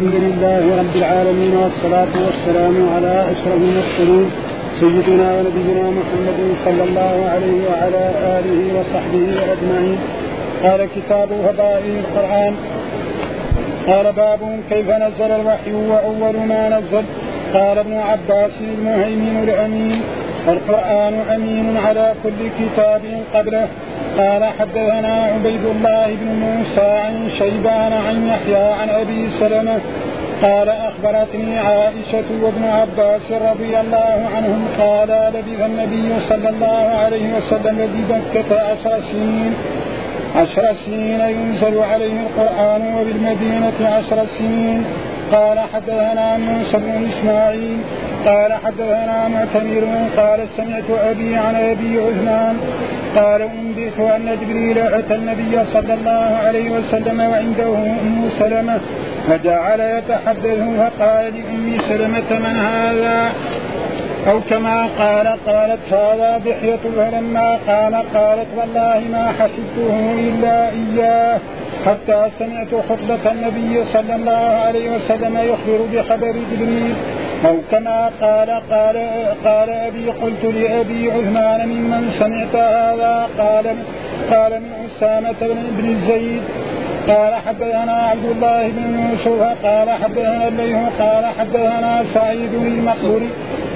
الحمد لله رب العالمين والصلاة والسلام على أشرف المرسلين سيدنا ونبينا محمد صلى الله عليه وعلى آله وصحبه أجمعين. قال كتاب فضائل القرآن قال باب كيف نزل الوحي وأول ما نزل. قال ابن عباس المهيمن الأمين. القرآن أمين على كل كتاب قبله قال حدثنا عبيد الله بن موسى عن شيبان عن يحيى عن أبي سلمة قال أخبرتني عائشة وابن عباس رضي الله عنهم قال لبث النبي صلى الله عليه وسلم بمكه عشر سنين. عشر سنين ينزل عليه القرآن وبالمدينة عشر سنين. قال حدثنا موسى بن إسماعيل قال حدثنا معتمر قال سمعت أبي عن أبي عثمان قال أنبئت أن جبريل أتى النبي صلى الله عليه وسلم وعنده أم سلمة فجعل يتحدث فقال لأم سلمة من هذا؟ أو كما قال قالت هذا دحية فلما قال قالت والله ما حسبته إلا إياه. حتى سمعت خطبة النبي صلى الله عليه وسلم يخبر بخبر جبريل أو كما قال قال قال أبي قلت لأبي عثمان ممن سمعت هذا؟ قال قال من أسامة بن زيد. قال حدثنا عبد الله بن يوسف قال حدثنا الليث قال حدثنا سعيد المقبري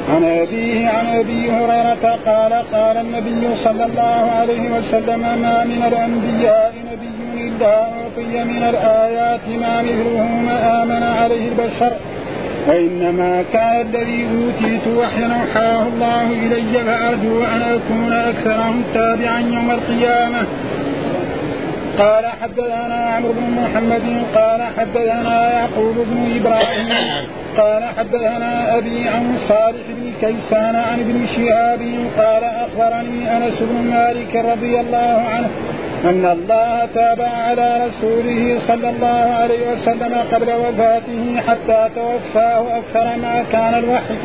عن أبيه عن أبي هريرة قال قال النبي صلى الله عليه وسلم ما من الأنبياء نبي إلا أعطي من الآيات ما مثله ما آمن عليه البشر. وإنما كان الذي أوتيت وحيا أوحاه الله إلي فأرجو أن أكون أكثرهم تابعا يوم القيامة. قال حدثنا عمرو بن محمد قال حدثنا يعقوب بن إبراهيم قال حدثنا أبي عن صالح بن كيسان عن ابن شهاب قال أخبرني أنس بن مالك رضي الله عنه أن الله تاب على رسوله صلى الله عليه وسلم قبل وفاته حتى توفاه أكثر ما كان الوحي.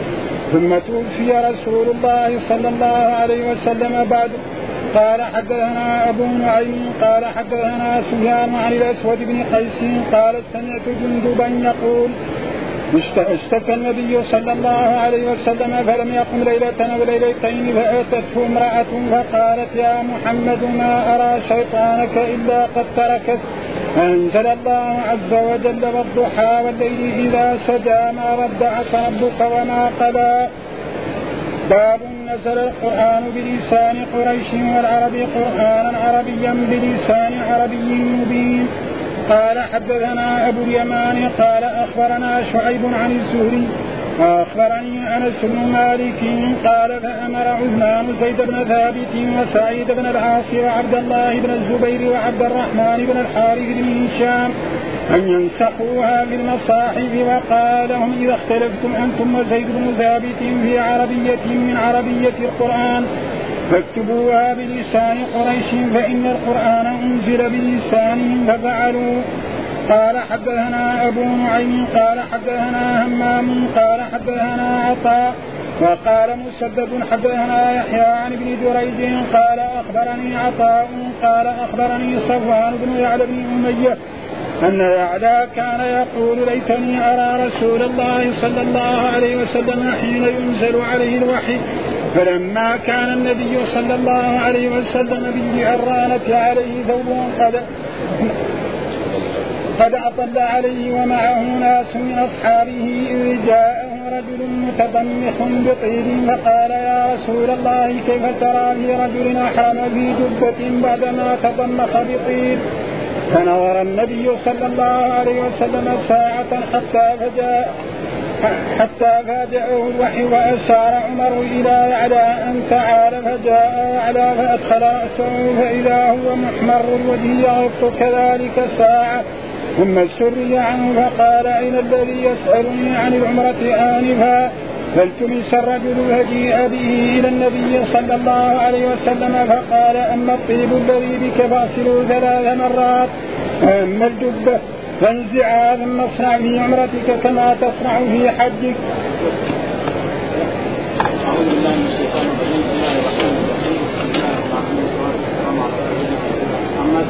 ثم توفي رسول الله صلى الله عليه وسلم بعد. قال حدثنا أبو نعيم قال حدثنا سفيان عن الأسود بن قيس قال سمعت جندبا يقول اشتكى النبي صلى الله عليه وسلم فلم يقم ليلة أو ليلتين فأتته امرأة فقالت يا محمد ما أرى شيطانك إلا قد تركت. أنزل الله عز وجل والضحى والليل إذا سجى ما ودعك ربك وما قلى باب نزل القرآن بلسان قريش والعرب قرآنا عربيا بلسان عربي مبين. قال حدثنا أبو اليمان قال أخبرنا شعيب عن الزهري واخبرني أنس بن مالك قال فأمر عثمان زيد بن ثابت وسعيد بن العاص وعبد الله بن الزبير وعبد الرحمن بن الحارث بن هشام أن ينسخوها في المصاحف وقال لهم إذا اختلفتم أنتم وزيد بن ثابت في عربية من عربية القرآن. فاكتبوها بلسان قريش فإن القرآن أنزل بلسانهم ففعلوا. قال حدثنا أبو نعيم قال حدثنا همام قال حدثنا عطاء وقال مسدد حدثنا يحيى عن ابن جريج قال أخبرني عطاء قال أخبرني صفوان بن يعلى بن أمية أن يعلى كان يقول ليتني أرى رسول الله صلى الله عليه وسلم حين ينزل عليه الوحي. فلما كان النبي صلى الله عليه وسلم بالجعرانة عليه ثوب قد قد أطل عليه ومعه ناس من أصحابه إذ جاءه رجل متضمخ بطيب فقال يا رسول الله كيف ترى في رجل أحرم في جبة بعدما تضمخ بطيب فنظر النبي صلى الله عليه وسلم ساعة حتى فجاء حتى فاجأه الوحي وأشار عمر إلى يعلى أن تعال فجاء يعلى فأدخل رأسه فإذا هو محمر الوجه يغط كذلك ساعة ثم سري عنه فقال أين الذي يسألني عن العمرة آنفا؟ فالتمس الرجل فجيء به إلى النبي صلى الله عليه وسلم فقال أما الطيب الذي بك فاصله ثلاث مرات وأما الجبة فانزع هذا المصنع في عمرتك كما تصنع في حجك. أعوذ بالله من الشيطان الرجيم. بسم الله الرحمن الرحيم. بسم الله الرحمن الرحيم. على سيدنا محمد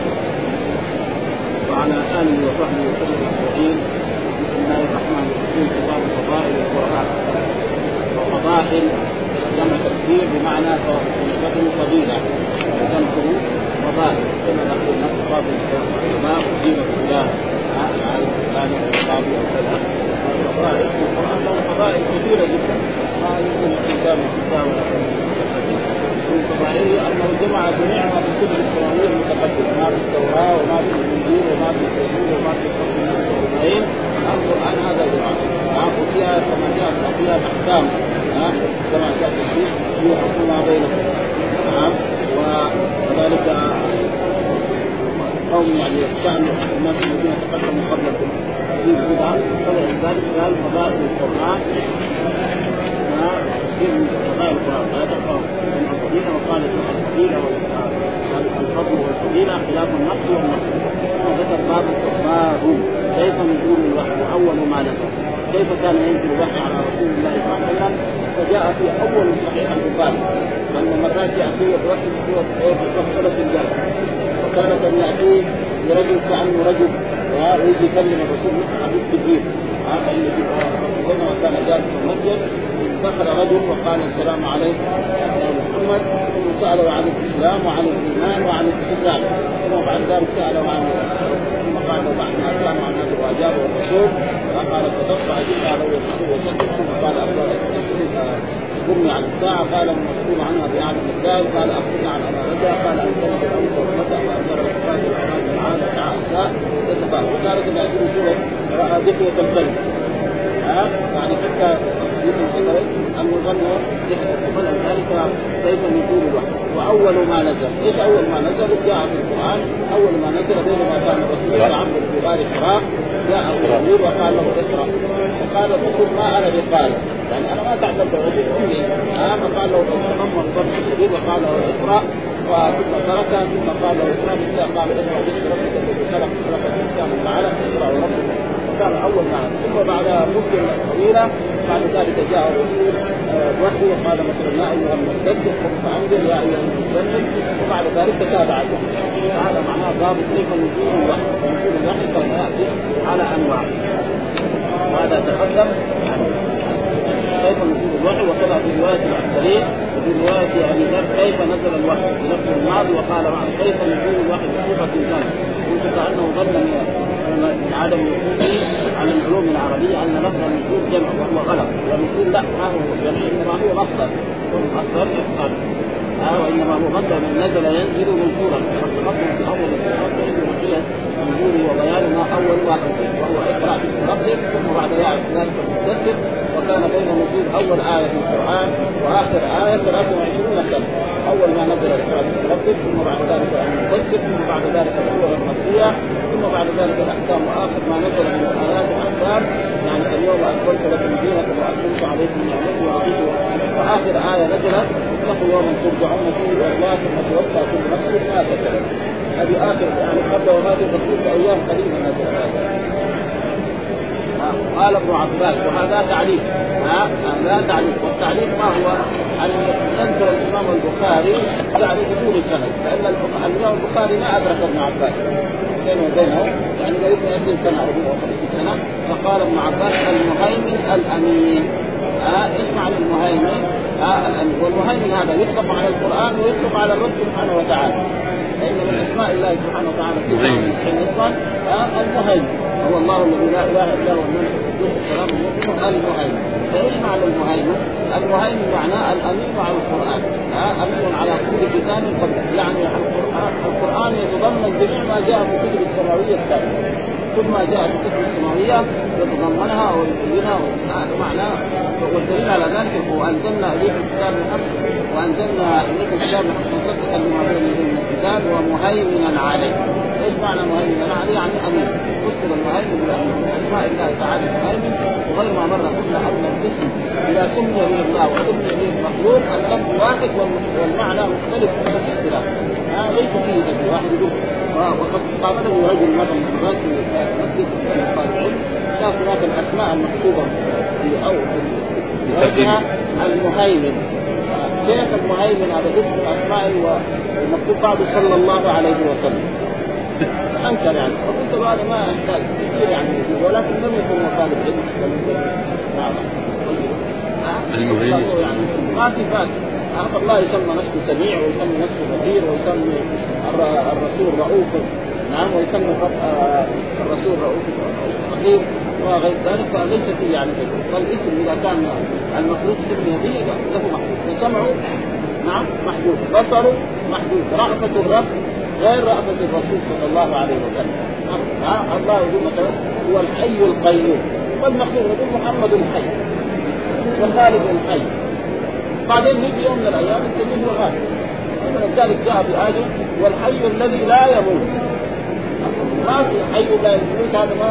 وعلى آله وصحبه وسلم أجمعين. بسم الله الرحمن الرحيم. كتاب الفضائل والقرآن. وفضائل جمع تكبير بمعنى فضيلة فضيلة وتنقل فضائل. كما نقول نفس فاضل. العلماء وقيمة الله القرآن والقاضي وكذا فضائل القران كثيره جدا ما يمكن الانسان يتساوى من فضائله انه جمع ما في الكتب السماويه المتقدمه ما في التوراه وما في الانجيل وما في التوحيد وما في الصحيح القران هذا جمع وفيها كما جاء فيها احكام كما جاء في هي حكم ما بينهم نعم وكذلك قوم يعني شأن الناس الذين تقدموا قبلكم في البدع ولذلك قال فضائل القرآن. كثير من فضائل القرآن. لا تقرأ من الفضيلة وقالت الفضيلة الفضل والفضيلة خلاف النقص والنقص وذكر باب باب كيف نزول الوحي؟ وأول ما نزل. كيف كان ينزل الوحي على رسول الله صلى الله عليه وسلم؟ فجاء في أول صحيح البخاري. لما مرات يأتي الوحي بصوره إيه بصوره الجار وكان ان يأتيه لرجل كأنه رجل ويجي يكلم الرسول حديث كبير بينما كان جالس في المسجد. دخل رجل وقال السلام عليك يا محمد. ثم سأله عن الإسلام وعن الإيمان وعن الاحتساب ثم بعد ذلك سأله عن ثم قال له ما كان عن هذا وأجابه الرسول قال صدقت اجبها لو يصدق وصدق ثم قال أفضل اخبرني عن الساعة قال المسؤول عنها باعلم الدار قال اخبرني عن أمانتها قال ان تلد الامس ومتى فانزل الصفات والعماد تعالى تعالى الساعة يتفاعل وكانت الاجر سوره ذكرة الكلمة ها؟ يعني حتى يمكن حصلت أن يظنوا ذلك كيف نزول الوحي. وأول ما نزل إيش أول ما نزل؟ جاء في القرآن أول ما نزل بينما كان الرسول يلعب في غار حراء جاء جبريل وقال له اقرا فقال الرسول ما أنا بقارئ يعني أنا ما تعلمت امي آه فقال له تمم الضرب الشديد وقال له اقرا ثم ترك ثم قال له اقرا بالله قال اقرا باسم ربك الذي خلق خلق الانسان من علق اقرا وربك كان اول ما ثم بعد مده طويله بعد ذلك جاء الرسول وقال مثلا يا أيها المدثر قم فأنذر يا أيها المزمل وبعد ذلك تتابع هذا معناه ضابط كيف نزول الوحي نزول الوحي كان يأتي على أنواع. وهذا تقدم. كيف نزول الوحي؟ وكذا في رواية العسكريه وفي رواية أبي ذر كيف نزل الوحي؟ بلفظ الماضي وقال معه كيف نزول الوحي؟ بصفه كانت قلت كانه ظن من عدم وقوعه على العلوم العربيه ان لفظ النزول جمع وهو غلط والنزول لا ما هو جمع انما هو مصدر مصدر يفعل آه وانما هو مصدر من نزل ينزل نزولا والمصدر في اول الكلمة نزوله ما اول واحد وهو اقرا باسم ربك ثم بعد ذلك المدثر وكان بين نزول اول إيه في القرآن. واخر إيه 23 سنه اول ما نزل اقرا باسم ربك ثم بعد ذلك المدثر ثم بعد ذلك السوره المكيه ثم بعد ذلك الأحكام. وآخر ما نزل من الايات الاحكام يعني اليوم اكملت لكم دينكم وأتممت عليكم نعمتي ورضيت وآخر آية نزلت اتقوا يوما ترجعون فيه إلى الله ثم توفى كل نفس ما كسبت هذه آخر يعني قبل وفاة الرسول بأيام قليلة نزل قال ابن عباس وهذا تعليق. ها هذا تعليق. والتعليق ما هو؟ أن ينكر الإمام البخاري يعني بدون سند لأن الإمام البخاري ما أدرك ابن عباس. بينه وبينه يعني قريب من 20 سنة أو 50 سنة فقال ابن عباس المهيمن الأمين. ها إيش معنى المهيمن؟ ها الأمين. والمهيمن هذا يطلق على القرآن ويطلق على الرب سبحانه وتعالى. فإن من أسماء الله سبحانه وتعالى المهيمن المهيمن. هو الله الذي لا إله إلا هو الملك السلام المهيمن. فإيش معنى المهيمن؟ المهيمن معناه الأمين على القرآن. أمين على كل كتاب قبل يعني القران القران يتضمن جميع ما جاء في الكتب السماوية السابقة. كل ما جاء في الكتب السماوية يتضمنها ويبينها هذا معناه والدليل على ذلك هو أنزلنا إليك الكتاب من امس وأنزلنا إليك الكتاب مصدقا لما بين من الكتاب ومهيمنا عليه. إيش معنى مهيمنا عليه؟ يعني أمين. فسر المهيمن بالامين من أسماء الله تعالى المهيمن. وغير ما مر قلنا ان الاسم إذا سمي به الله وسمي به المخلوق اللفظ واحد والمعنى مختلف. من الاختلاف ليس فيه واحد يقول وقد قابله رجل مثلا من الناس في مسجد الطالعين شاف هناك الأسماء المكتوبة في أو في المهيمن. كيف المهيمن هذا اسم الأسماء ومكتوب بعده صلى الله عليه وسلم. أنكر يعني. فقلت له هذا ما يحتاج كثير يعني. ولكن لم يكن هو طالب علم. المهيمن. يعني ما في فات الله يسمى نفسه سميع ويسمي نفسه بصير ويسمي الرسول رؤوف. نعم ويسمي الرسول رؤوف. رحيم وغير ذلك فليس فيه يعني فالاسم إذا كان المخلوق سمي به له محدود. سمعه نعم محدود. بصره محدود. رأفة الرب غير رأفة الرسول صلى الله عليه وسلم. ها الله يقول مثلا هو الحي القيوم. والمخلوق يقول محمد الحي. والخالق الحي. بعدين يجي يوم من الأيام التمييز هو غالب ولذلك جاء بآية والحي الذي لا يموت. ما في حي لا يموت هذا ما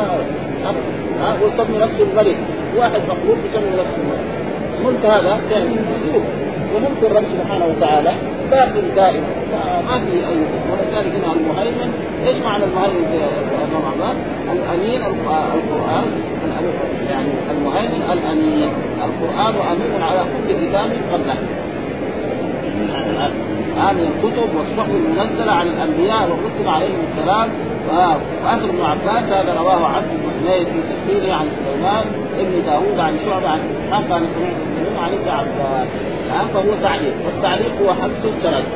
ها ويسمي نفسه الملك. واحد مخلوق يسمي نفسه الملك. ملك هذا كان وملك الرب سبحانه وتعالى باقي دائما ما في أي ولذلك هنا المهيمن إيش معنى المهيمن في رمضان؟ الأمين القرآن يعني المهيمن الأمين. القرآن أمين على كل كتاب قبله. هذه الكتب والصحف المنزلة على الأنبياء والرسل عليهم السلام. وآخر ابن عباس هذا رواه عبد بن في تفسيره عن سليمان ابن داوود عن شعبة عن إسحاق قال سمعت عن ابن عباس. فهو تعليق والتعليق هو حفظ السند.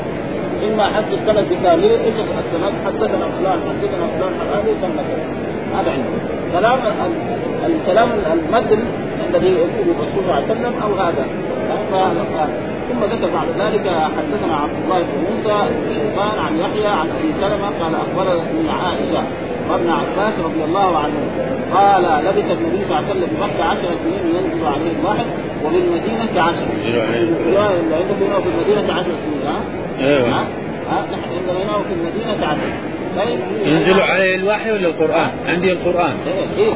إما حفظ السند بتعليق إيش السند حدثنا فلان حدثنا فلان هذا يسمى هذا عنده كلام الكلام المتن الذي يقوله الرسول صلى الله عليه وسلم أو هذا. ثم ذكر بعد ذلك حدثنا عبد الله بن موسى بن شيطان عن يحيى عن أبي سلمة قال أخبرني عائشة وابن عباس رضي الله عنه قال لبث النبي صلى الله عليه وسلم بمكه عشر سنين ينزل عليه الواحد وبالمدينه عشر. عندكم في المدينة عشر سنين ها؟ أيوه ها؟ نحن عندنا في المدينة عشر. طيب ينزل عليه الوحي ولا القرآن؟ عندي القرآن. إيه إيه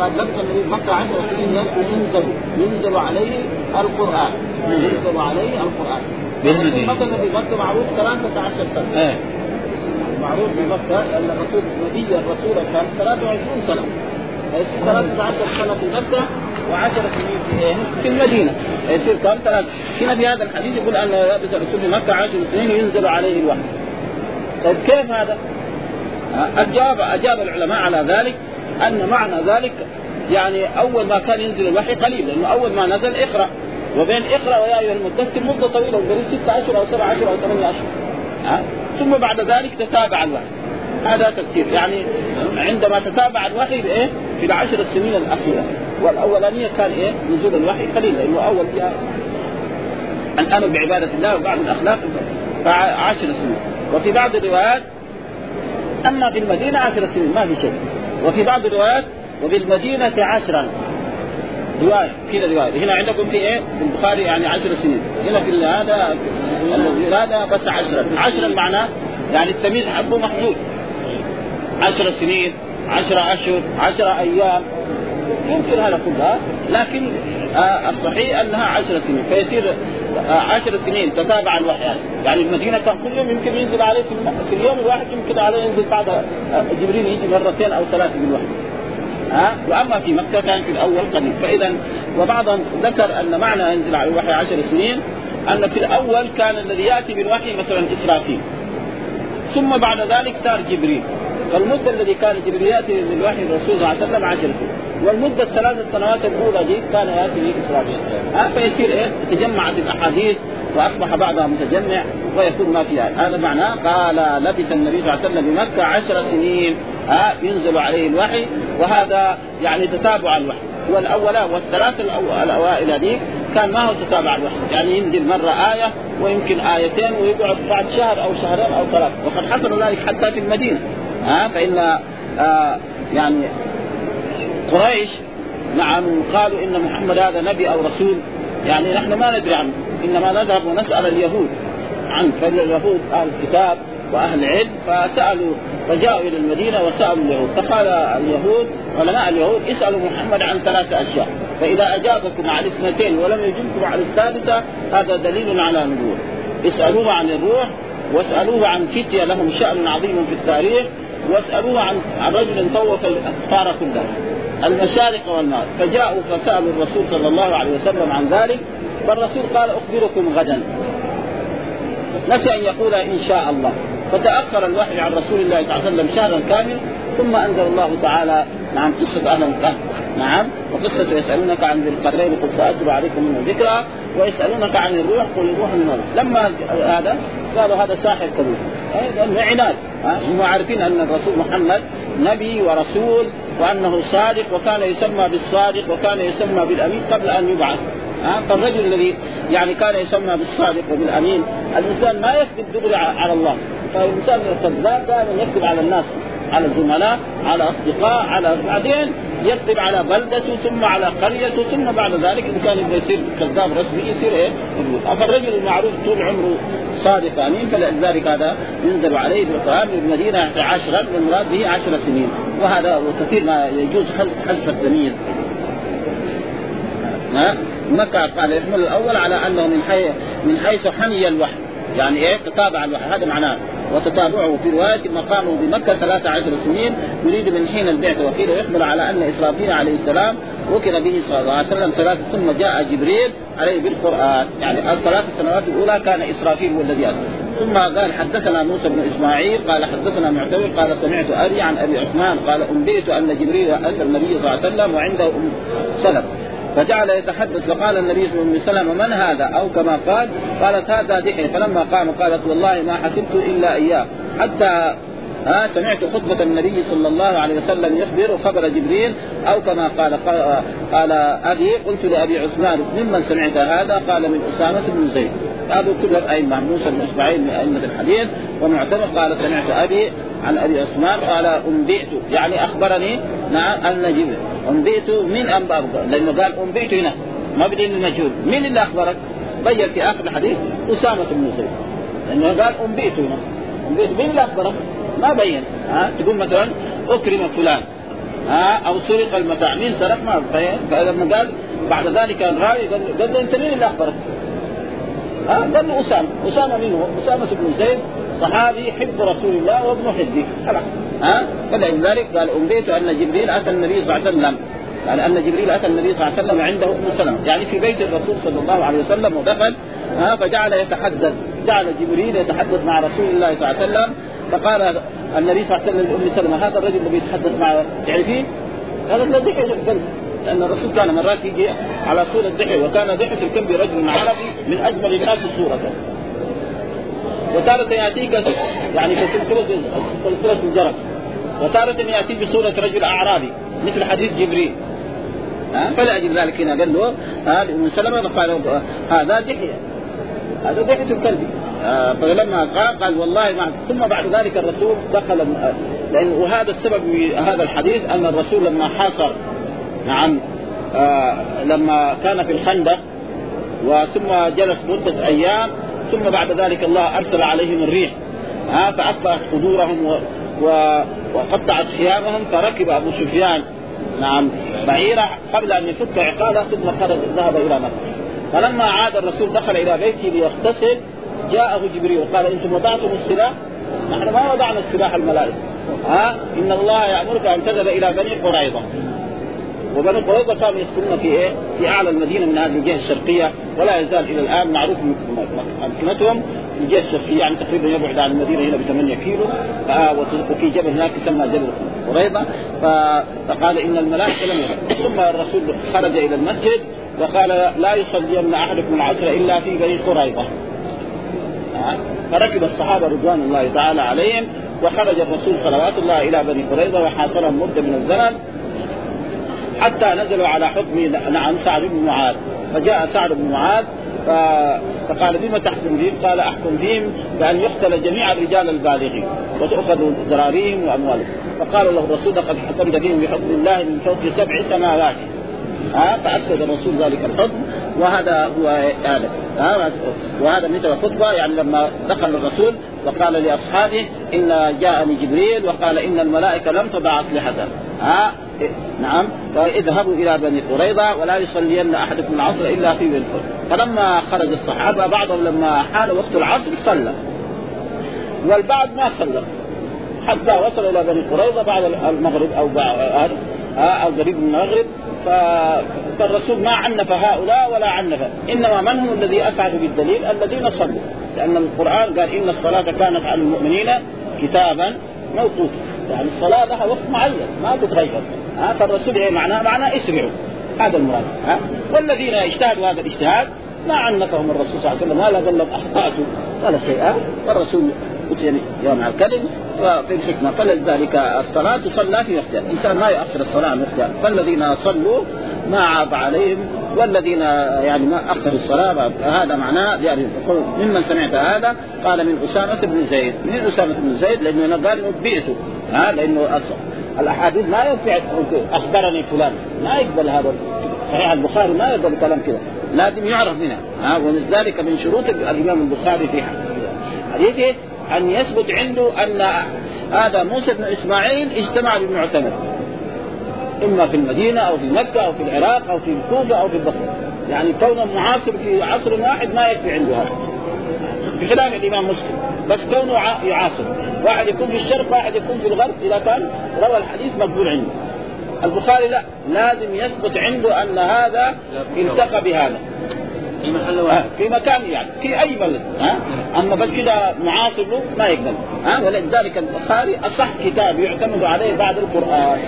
قال لبث النبي بمكه عشر سنين ينزل ينزل عليه القرآن. ينزل عليه القرآن. بالمدينة. مثلا في مكة معروف 13 سنة. إيه معروف في مكة أن الرسول نبي الرسول كان 23 سنة. 13 سنة في مكة و10 سنين في في المدينة. يصير كم ثلاث هنا في هذا الحديث يقول أن لبس الرسول في مكة 10 سنين ينزل عليه الوحي. طيب كيف هذا؟ أجاب أجاب العلماء على ذلك أن معنى ذلك يعني أول ما كان ينزل الوحي قليل لأنه أول ما نزل اقرأ. وبين اقرأ ويا أيها المدثر مدة طويلة قريب ستة أشهر أو سبعة أشهر أو ثمانية أشهر ها؟ ثم بعد ذلك تتابع الوحي. هذا تفسير. يعني عندما تتابع الوحي بإيه؟ في العشر السنين الأخيرة. والأولانية كان إيه؟ نزول الوحي قليل لأنه أول فيها الامر بعبادة الله وبعض الأخلاق فعشر سنين. وفي بعض الروايات أما في المدينة عشر سنين ما في شيء. وفي بعض الروايات وبالمدينه عشرا. رواية كذا رواية. هنا عندكم في إيه؟ في البخاري يعني عشر سنين. هنا في هذا هذا بس عشرا عشرا معناه يعني التمييز حقه محدود. عشر سنين عشر أشهر عشر أيام. يمكن هذا كلها لكن آه الصحيح أنها عشر سنين. فيصير آه عشر سنين تتابع الوحيات. يعني المدينة كان كل يوم يمكن ينزل عليه في اليوم الواحد يمكن عليه ينزل بعد آه جبريل يجي مرتين أو ثلاثة بالوحي. ها؟ وأما في مكة كان في الأول قليل فإذا وبعضهم ذكر أن معنى ينزل على الوحي عشر سنين أن في الأول كان الذي يأتي بالوحي مثلا إسرافيل. ثم بعد ذلك صار جبريل. فالمده الذي كان جبريل ياتي بالوحي الرسول صلى الله عليه وسلم عشر سنين. والمدة الثلاث سنوات الأولى دي كان ياتي به إسرائيل. ها فيصير إيه؟ تجمعت الأحاديث وأصبح بعضها متجمع ويكون ما فيها. هذا معناه قال لبث النبي صلى الله عليه وسلم بمكه عشر سنين. ها ينزل عليه الوحي وهذا يعني تتابع الوحي. والأولى والثلاث الأوائل هذه كان ما هو تتابع الوحي. يعني ينزل مرة آية ويمكن آيتين ويقعد بعد شهر أو شهرين أو ثلاث وقد حصل ذلك حتى في المدينة. ها؟ فإن آه يعني قريش نعم قالوا إن محمد هذا نبي أو رسول. يعني نحن ما ندري عنه إنما نذهب ونسأل اليهود عنه. فاليهود أهل الكتاب وأهل العلم فسألوا فجاءوا إلى المدينة وسألوا اليهود. فقال اليهود علماء اليهود اسألوا محمد عن ثلاث أشياء. فإذا أجابكم عن اثنتين ولم يجبكم عن الثالثة هذا دليل على نبوة. اسألوه عن الروح واسألوه عن فتية لهم شأن عظيم في التاريخ واسألوه عن رجل طوف الاقطار كلها المشارق والمغرب فجاءوا فسألوا الرسول صلى الله عليه وسلم عن ذلك فالرسول قال أخبركم غدا. نسي أن يقول إن شاء الله. فتأخر الوحي عن رسول الله صلى الله عليه وسلم شهرا كامل ثم أنزل الله تعالى نعم قصة أهل الكهف نعم وقصة يسألونك عن ذي القرنين قل سأتلو عليكم من ذكرى ويسألونك عن الروح قل الروح من لما هذا؟ قالوا هذا ساحر كبير. لأنه عناد. هم عارفين أن الرسول محمد نبي ورسول وأنه صادق وكان يسمى بالصادق وكان يسمى بالأمين قبل أن يبعث. ها فالرجل الذي يعني كان يسمى بالصادق وبالأمين الإنسان ما يكذب دغري على الله. فالانسان الكذاب دائما يكذب على الناس على الزملاء على أصدقاء على بعدين يكذب على بلدته ثم على قريته ثم بعد ذلك إن كان يصير كذاب رسمي يصير إيه؟ فالرجل المعروف طول عمره صادق آمين فلذلك هذا ينزل عليه بالقران بالمدينة عشرا والمراد به عشر سنين. وهذا وكثير ما يجوز حذف ها؟ مكة قال يحمل الأول على أنه من حيث من حيث حمي الوحي. يعني إيه؟ تتابع الوحي. هذا معناه. وتتابعه في رواية مقامه بمكه 13 سنين يريد من حين البعثه وقيل يحمل على أن إسرافيل عليه السلام وكل به صلى الله عليه وسلم ثلاث ثم جاء جبريل عليه بالقرآن. يعني الثلاث سنوات الأولى كان إسرافيل هو الذي أتى ثم قال حدثنا موسى بن إسماعيل قال حدثنا معتمر قال سمعت أبي عن أبي عثمان قال أنبئت أن جبريل اتى النبي صلى الله عليه وسلم وعنده أم سلم فجعل يتحدث فقال النبي صلى الله عليه وسلم من هذا؟ أو كما قال قالت هذا دحية فلما قام قالت والله ما حسبت إلا إياه. حتى ها سمعت خطبة النبي صلى الله عليه وسلم يخبر خبر جبريل أو كما قال قال أبي قلت لأبي عثمان ممن سمعت هذا قال من أسامة بن زيد هذا كل الأئمة موسى بن إسماعيل من أئمة الحديث ومعتمد قال سمعت أبي عن أبي عثمان قال أنبئت يعني أخبرني نعم أن جبريل أنبئت من أنباء لأنه قال أنبئت هنا ما بدين المجهول من اللي أخبرك؟ بين في آخر الحديث أسامة بن زيد لأنه قال أنبئت هنا أنبئت من اللي أخبرك؟ ما بين ها تقول مثلا أكرم فلان ها أو سرق المتاع مين سرق؟ ما فلما قال. بعد ذلك الراوي قال له أنت مين اللي أخبرك؟ ها قال له أسامة، أسامة مين هو؟ أسامة بن زيد صحابي حب رسول الله وابن حبه خلاص. ها فلذلك قال انبئت أن جبريل أتى النبي صلى الله عليه وسلم. يعني أن جبريل أتى النبي صلى الله عليه وسلم عنده أم سلمة. يعني في بيت الرسول صلى الله عليه وسلم ودخل ها فجعل يتحدث. جعل جبريل يتحدث مع رسول الله صلى الله عليه وسلم. فقال النبي صلى الله عليه وسلم لأم سلمة هذا الرجل الذي يتحدث معه تعرفيه؟ هذا الذي الكلب لأن الرسول كان مرات يجي على صوره ضحيه وكان ضحيه الكلب رجل عربي من أجمل الناس صورة. وتارة يأتيك يعني في سلسلة الجرس وتارة يأتي بصورة رجل أعرابي مثل حديث جبريل. ها؟ فلاجل ذلك هنا قال له هذا ام سلمة قال هذا دحيه هذا دحيه الكلب آه فلما قال قال والله ما ثم بعد ذلك الرسول دخل لأن وهذا السبب في هذا الحديث أن الرسول لما حاصر نعم آه لما كان في الخندق وثم جلس مدة أيام ثم بعد ذلك الله أرسل عليهم الريح ها فأصبحت قدورهم و... و... وقطعت خيامهم فركب أبو سفيان نعم بعيرة قبل أن يفك عقاله ثم خرج ذهب إلى مكة. فلما عاد الرسول دخل إلى بيته ليغتسل جاءه جبريل وقال أنتم وضعتم السلاح؟ نحن ما وضعنا السلاح الملائكة. ها؟ إن الله يأمرك أن تذهب إلى بني قريظة. وبني قريظة كانوا يسكنون في إيه؟ في أعلى المدينة من هذه الجهة الشرقية ولا يزال إلى الآن معروف امكنتهم الجهة الشرقية يعني تقريبا يبعد عن المدينة هنا ب 8 كيلو وفي جبل هناك يسمى جبل قريظة. فقال إن الملائكة لم ثم الرسول خرج إلى المسجد وقال لا يصلين أحدكم العصر إلا في بني قريظة. فركب الصحابة رضوان الله تعالى عليهم وخرج الرسول صلوات الله إلى بني قريظة وحاصرهم مدة من الزمن حتى نزلوا على حكم نعم سعد بن معاذ. فجاء سعد بن معاذ فقال بما تحكم فيهم؟ قال أحكم فيهم بأن يقتل جميع الرجال البالغين وتؤخذ ذراريهم وأموالهم. فقال له الرسول لقد حكمت فيهم بحكم الله من فوق سبع سماوات. ها فاسكت الرسول ذلك الحكم وهذا هو هذا ها وهذا مثل الخطبة يعني لما دخل الرسول وقال لأصحابه إن جاءني جبريل وقال إن الملائكة لم تضع اسلحتها ها نعم. اذهبوا إلى بني قريظة ولا يصلين أحدكم العصر إلا في بني فلما خرج الصحابة بعضهم لما حان وقت العصر صلى. والبعض ما صلى. حتى وصل إلى بني قريظة بعد المغرب أو بعد. أو قريب من المغرب فالرسول ما عنف هؤلاء ولا عنف. إنما من هم الذي اسعد بالدليل؟ الذين صلوا. لأن القرآن قال إن الصلاة كانت على المؤمنين كتابا موقوتا. يعني الصلاة لها وقت معين ما تتغير ها فالرسول إيه معناه معناه اسرعوا هذا المراد. ها والذين اجتهدوا هذا الاجتهاد ما عنفهم الرسول صلى الله عليه وسلم ولا قال لهم أخطأتوا ولا شيئا والرسول اتي يوم الكذب وفي الحكمة فلذلك الصلاة تصلى في وقتها الانسان ما يؤخر الصلاة عن وقتها فالذين صلوا ما عاب عليهم والذين يعني ما أخروا الصلاة هذا معناه يعني ممن سمعت هذا قال من أسامة بن زيد. من أسامة بن زيد؟ لأنه قال نبئته ها؟ لأنه الأحاديث ما ينفع أخبرني فلان. ما يقبل هذا صحيح البخاري ما يقبل كلام كذا. لازم يعرف منها. ها؟ ولذلك من شروط الإمام البخاري في حديثه أن يثبت عنده أن هذا موسى بن إسماعيل اجتمع بالمعتمد إما في المدينة أو في مكة أو في العراق أو في الكوفة أو في البصرة. يعني كونه معاصر في عصر واحد ما يكفي عنده هذا. بخلاف الإمام مسلم. بس كونه يعاصر. واحد يكون في الشرق واحد يكون في الغرب إذا كان روى الحديث مقبول عنده. البخاري لا. لازم يثبت عنده أن هذا التقى بهذا. في محل واحد. في مكان يعني في أي بلد. ها؟ أما بس كذا معاصر له ما يقبل. ها؟ ولذلك البخاري أصح كتاب يعتمد عليه بعد القرآن